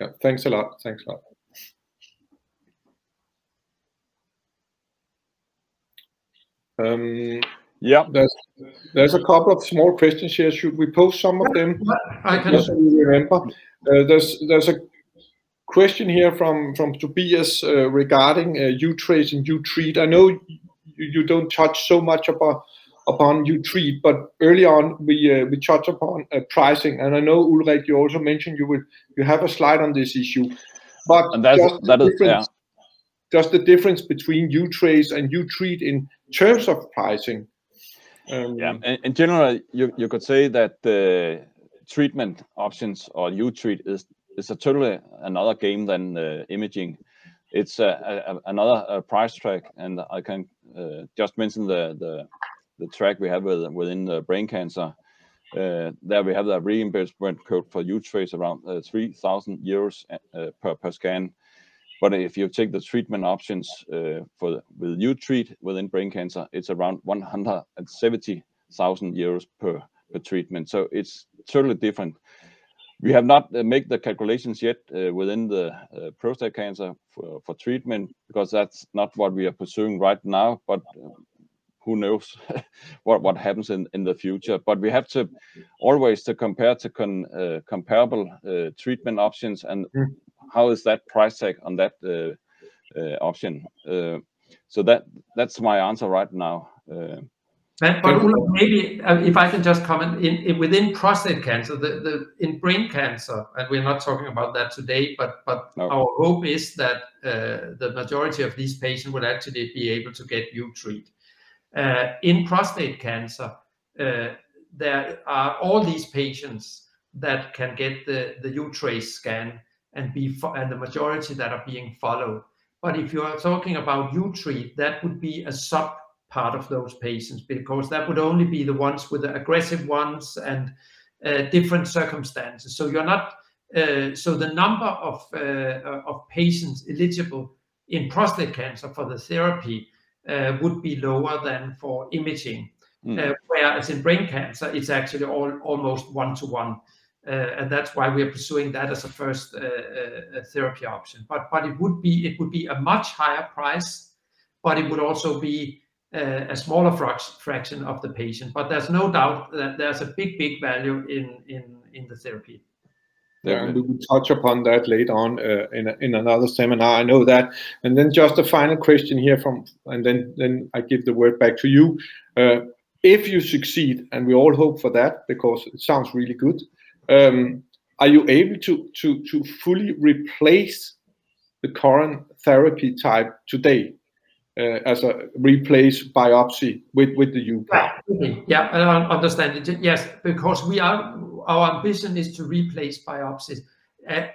Yeah. Thanks a lot. Thanks a lot. Um, yeah. there's there's a couple of small questions here. Should we post some of them? I can. So remember. Uh, there's there's a question here from from Tobias uh, regarding uh, uTRACE and uTREAT. I know you, you don't touch so much upon upon uTREAT, but early on we uh, we touch upon uh, pricing, and I know Ulrich, you also mentioned you will you have a slide on this issue, but And that's just the that is yeah. difference- just the difference between uTRACE and uTREAT in terms of pricing. Um, Yeah, in, in general, you, you could say that the treatment options or uTREAT is is a totally another game than uh, imaging. It's a, a, a- another uh, price track, and I can uh, just mention the, the the track we have with, within the brain cancer. Uh, there we have the reimbursement code for uTRACE around uh, 3,000 euros uh, per per scan. But if you take the treatment options uh, for with uTREAT within brain cancer, it's around 170,000 euros per treatment. So it's totally different. We have not uh, make the calculations yet uh, within the prostate cancer for, treatment because that's not what we are pursuing right now. But who knows what what happens in, the future? But we have to always to compare to comparable treatment options and Mm. How is that price tag on that uh, uh, option. Uh, so that that's my answer right now. Uh, But, but Ulrich, maybe uh, if I can just comment in, in within prostate cancer, the, the in brain cancer, and we're not talking about that today, but but No. our hope is that uh, the majority of these patients will actually be able to get uTREAT. Uh, in prostate cancer, uh, there are all these patients that can get the the uTRACE scan and be fo- and the majority that are being followed. But if you are talking about uTREAT, that would be a sub part of those patients because that would only be the ones with the aggressive ones and uh, different circumstances. So you're not uh, so the number of uh, of patients eligible in prostate cancer for the therapy uh, would be lower than for imaging. Mm. Uh, whereas in brain cancer, it's actually all, almost one to one. Uh, and that's why we are pursuing that as a first uh, uh, therapy option. But but it would be it would be a much higher price, but it would also be a smaller frac- fraction of the patient. But there's no doubt that there's a big big value in in in the therapy. Yeah, and we will touch upon that later on uh, in, in another seminar. I know that. And then just a final question here from, and then then I give the word back to you. Uh, if you succeed, and we all hope for that because it sounds really good, um, are you able to to to fully replace the current therapy type today uh, as a replace biopsy with with the uPAR? Okay. Yeah, I understand it. Yes, because we are our ambition is to replace biopsies. Uh,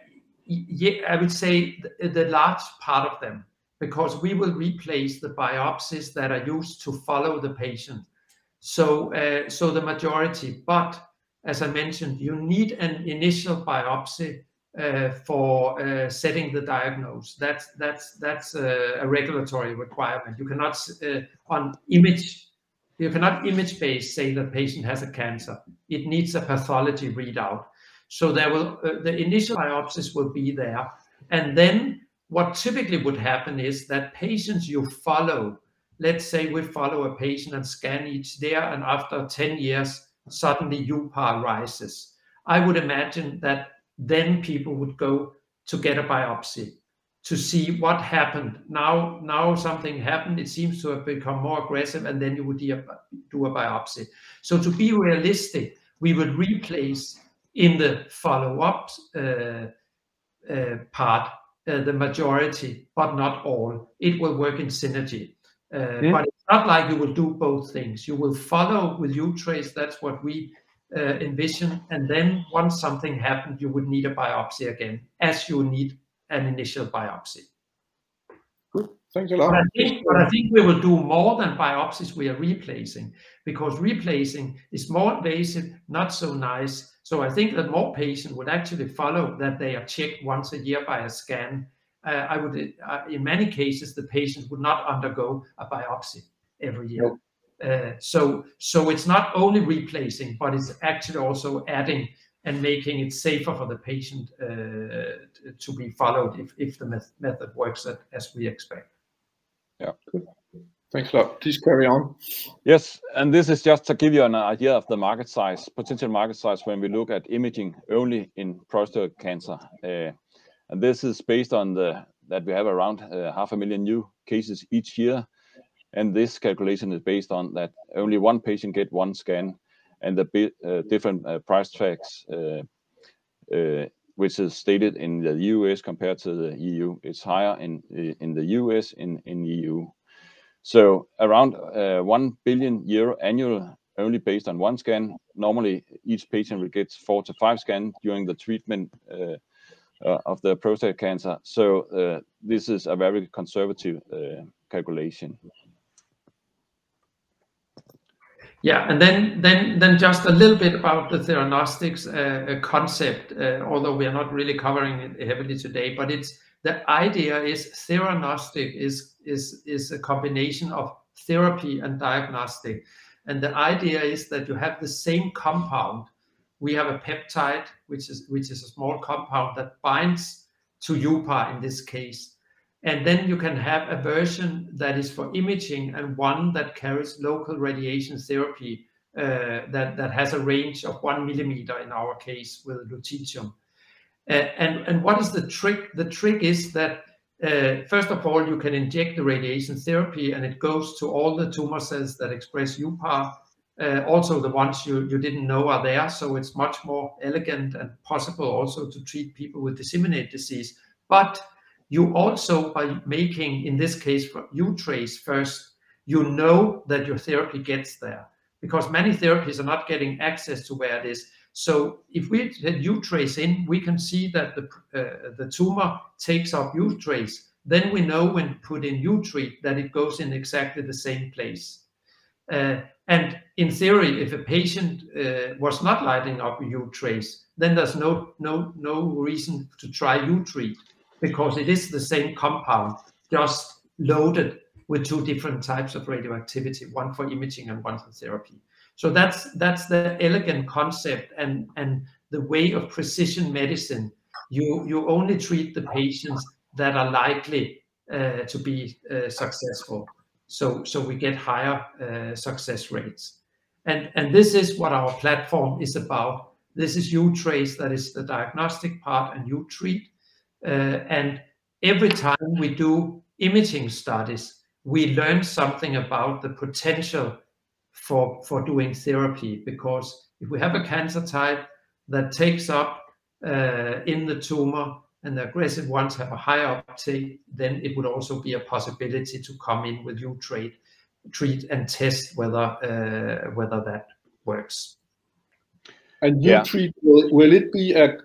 yeah, I would say the, the large part of them, because we will replace the biopsies that are used to follow the patient. So, uh, so the majority. But as I mentioned, you need an initial biopsy uh, for uh, setting the diagnosis. That's that's that's a, a regulatory requirement. You cannot uh, on image you cannot image based say the patient has a cancer. It needs a pathology readout. So there will uh, the initial biopsies will be there, and then what typically would happen is that patients you follow, let's say we follow a patient and scan each year, and after 10 years, suddenly uPAR rises. I would imagine that then people would go to get a biopsy to see what happened. Now, now something happened. It seems to have become more aggressive, and then you would do a, biopsy. So to be realistic, we would replace in the follow-up uh, uh, part uh, the majority, but not all. It will work in synergy. Uh, Yeah. But not like you will do both things. You will follow with uTRACE. That's what we uh, envision. And then once something happened, you would need a biopsy again, as you need an initial biopsy. Thanks a But lot. I think, but I think we will do more than biopsies we are replacing, because replacing is more invasive, not so nice. So I think that more patients would actually follow that they are checked once a year by a scan. Uh, I would, uh, in many cases, the patient would not undergo a biopsy every year. Uh, so, so it's not only replacing, but it's actually also adding and making it safer for the patient uh, to- to be followed if, if the meth- method works at, as we expect. Yeah. Thanks a lot. Please carry on. Yes, and this is just to give you an idea of the market size, potential market size when we look at imaging only in prostate cancer. And this is based on the that we have around half a million new cases each year. And this calculation is based on that only one patient get one scan and the uh, different uh, price tags, uh, which is stated in the US compared to the EU. It's higher in in the US, in EU. So around 1 billion euro annual, only based on one scan. Normally, each patient will get four to five scans during the treatment of the prostate cancer. So this is a very conservative calculation. Yeah, and then then then just a little bit about the theranostics uh, uh, concept, uh, although we are not really covering it heavily today, but it's the idea is theranostic is is is a combination of therapy and diagnostic. And the idea is that you have the same compound. We have a peptide, which is which is a small compound that binds to UPA in this case. And then you can have a version that is for imaging and one that carries local radiation therapy uh, that that has a range of one millimeter in our case with lutetium. Uh, and and what is the trick? The trick is that, uh, first of all, you can inject the radiation therapy and it goes to all the tumor cells that express uPAR, also the ones you, you didn't know are there. So it's much more elegant and possible also to treat people with disseminated disease. But you also, by making, in this case, uTRACE first, you know that your therapy gets there because many therapies are not getting access to where it is. So if we had uTRACE in, we can see that the uh, the tumor takes up uTRACE. Then we know when put in uTREAT that it goes in exactly the same place. Uh, and in theory, if a patient uh, was not lighting up uTRACE, then there's no no no reason to try uTREAT because it is the same compound, just loaded with two different types of radioactivity, one for imaging and one for therapy. So that's that's the elegant concept and and the way of precision medicine. You you only treat the patients that are likely uh, to be uh, successful. So so we get higher uh, success rates. And and this is what our platform is about. This is uTRACE, that is the diagnostic part, and uTREAT. Uh, and every time we do imaging studies, we learn something about the potential for for doing therapy because if we have a cancer type that takes up uh, in the tumor and the aggressive ones have a higher uptake, then it would also be a possibility to come in with uTREAT and test whether uh, whether that works. uTREAT, will it be a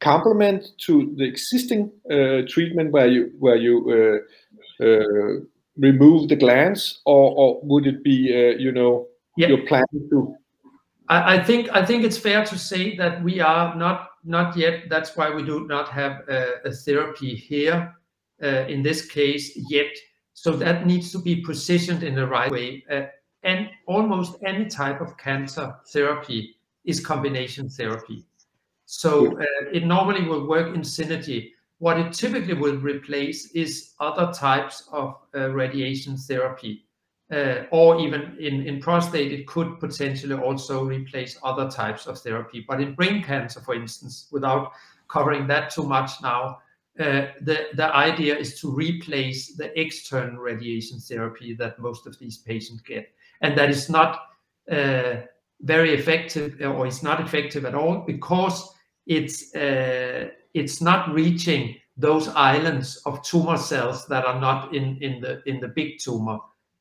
complement to the existing uh, treatment where you where you uh, uh, remove the glands, or would it be you know yeah. your plan to? I I think I think it's fair to say that we are not not yet. That's why we do not have a therapy here in this case yet. So that needs to be positioned in the right way. And almost any type of cancer therapy is combination therapy. So uh, it normally will work in synergy. What it typically will replace is other types of uh, radiation therapy. Uh, or even in in prostate, it could potentially also replace other types of therapy. But in brain cancer, for instance, without covering that too much now, the the idea is to replace the external radiation therapy that most of these patients get. And that is not very effective or it's not effective at all because it's uh, it's not reaching those islands of tumor cells that are not in in the in the big tumor.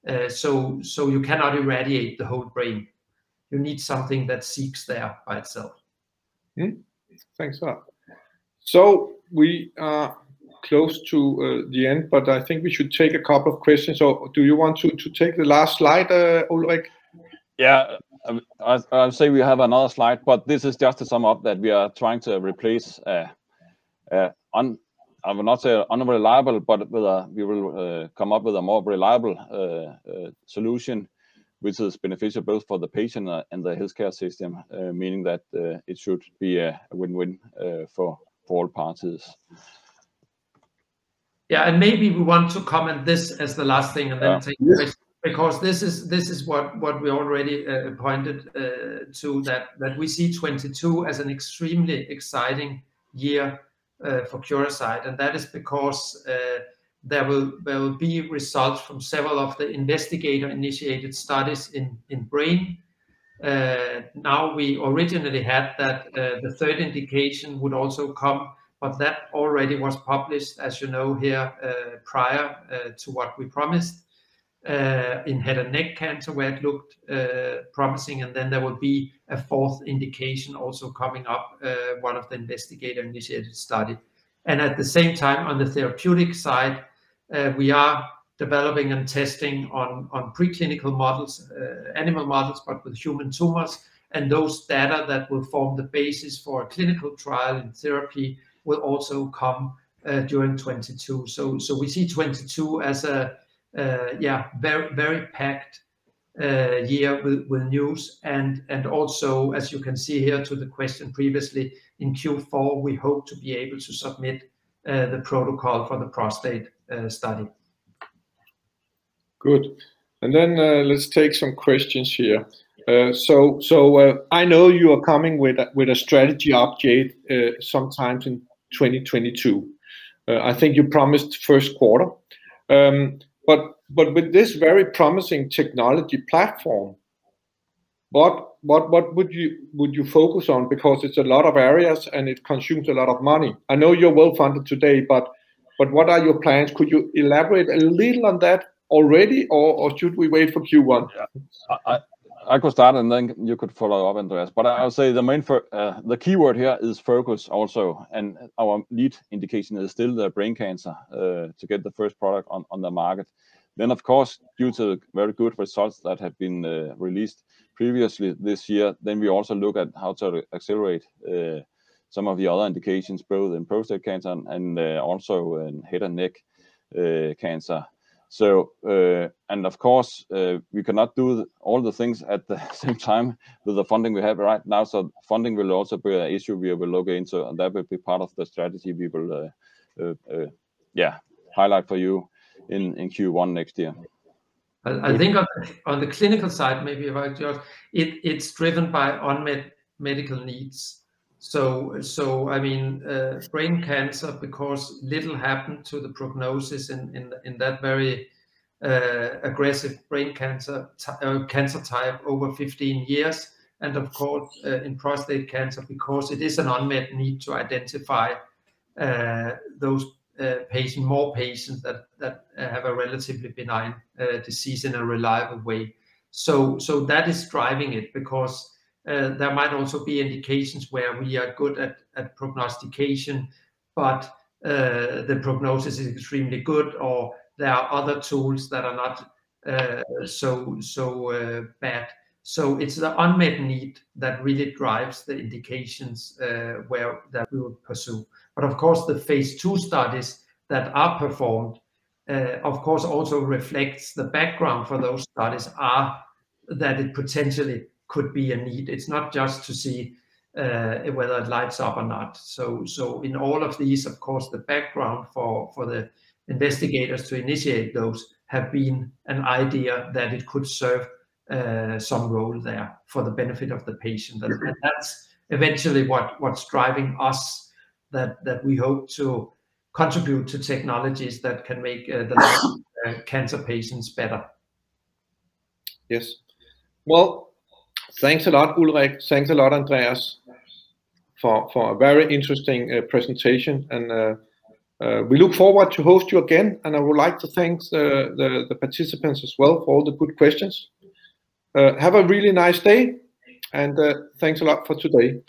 Uh, so so you cannot irradiate the whole brain. You need something that seeks there by itself. Hmm? Thanks a lot. So we are close to uh, the end, but I think we should take a couple of questions. So do you want to take the last slide, Ulrich? Yeah, Um, I'll say we have another slide, but this is just to sum up that we are trying to replace, uh, uh, I will not say unreliable, but we will uh, come up with a more reliable solution, which is beneficial both for the patient and the healthcare system, meaning that it should be a win-win for all parties. Yeah, and maybe we want to comment this as the last thing and then take because this is this is what what we already uh, pointed uh, to that that we see 22 as an extremely exciting year uh, for Curasight, and that is because uh, there will there will be results from several of the investigator-initiated studies in in brain. Uh, now we originally had that uh, the third indication would also come, but that already was published, as you know here, prior to what we promised uh, in head and neck cancer where it looked uh, promising, and then there will be a fourth indication also coming up, uh, one of the investigator-initiated study. And at the same time, on the therapeutic side, uh, we are developing and testing on, on preclinical models, uh, animal models, but with human tumors, and those data that will form the basis for a clinical trial in therapy will also come uh, during 22. So, so we see 22 as a yeah, very very packed uh, year with, with news and and also as you can see here to the question previously in Q4 we hope to be able to submit uh, the protocol for the prostate study. Good. And then let's take some questions here. Uh, so so uh, I know you are coming with a, with a strategy update uh, sometimes in 2022. I think you promised first quarter. But but with this very promising technology platform, what what what would you would you focus on? Because it's a lot of areas and it consumes a lot of money. I know you're well funded today, but but what are your plans? Could you elaborate a little on that already, or, or should we wait for Q1? I, I could start and then you could follow up, Andreas. But I would say the main, for, uh, the keyword here is focus also, and our lead indication is still the brain cancer uh, to get the first product on, on the market. Then, of course, due to very good results that have been uh, released previously this year, then we also look at how to accelerate uh, some of the other indications, both in prostate cancer and uh, also in head and neck uh, cancer. So, uh, and of course, uh, we cannot do all the things at the same time with the funding we have right now. So funding will also be an issue we will look into, and that will be part of the strategy we will, uh, yeah, highlight for you in in Q1 next year. I think on the, on the clinical side, maybe I just, it, it's driven by unmet medical needs. So, so I mean, uh, brain cancer, because little happened to the prognosis in, in, in that very uh, aggressive brain cancer, uh, cancer type over 15 years. And of course, uh, in prostate cancer, because it is an unmet need to identify uh, those uh, patient, more patients that, that have a relatively benign disease in a reliable way. So, so that is driving it because there might also be indications where we are good at, at prognostication, but uh, the prognosis is extremely good, or there are other tools that are not uh, so so uh, bad. So it's the unmet need that really drives the indications uh, where that we would pursue. But of course, the phase two studies that are performed, uh, of course, also reflects the background for those studies are that it potentially could be a need. It's not just to see uh, whether it lights up or not. So, so in all of these, of course, the background for, for the investigators to initiate those have been an idea that it could serve uh, some role there for the benefit of the patient. And, and, that's eventually what, what's driving us that, that we hope to contribute to technologies that can make uh, the uh, cancer patients better. Yes. Well, Thanks a lot, Ulrich. Thanks a lot, Andreas, for, for a very interesting uh, presentation. And uh, uh, we look forward to host you again. And I would like to thank the, the, the participants as well for all the good questions. Uh, have a really nice day. And uh, thanks a lot for today.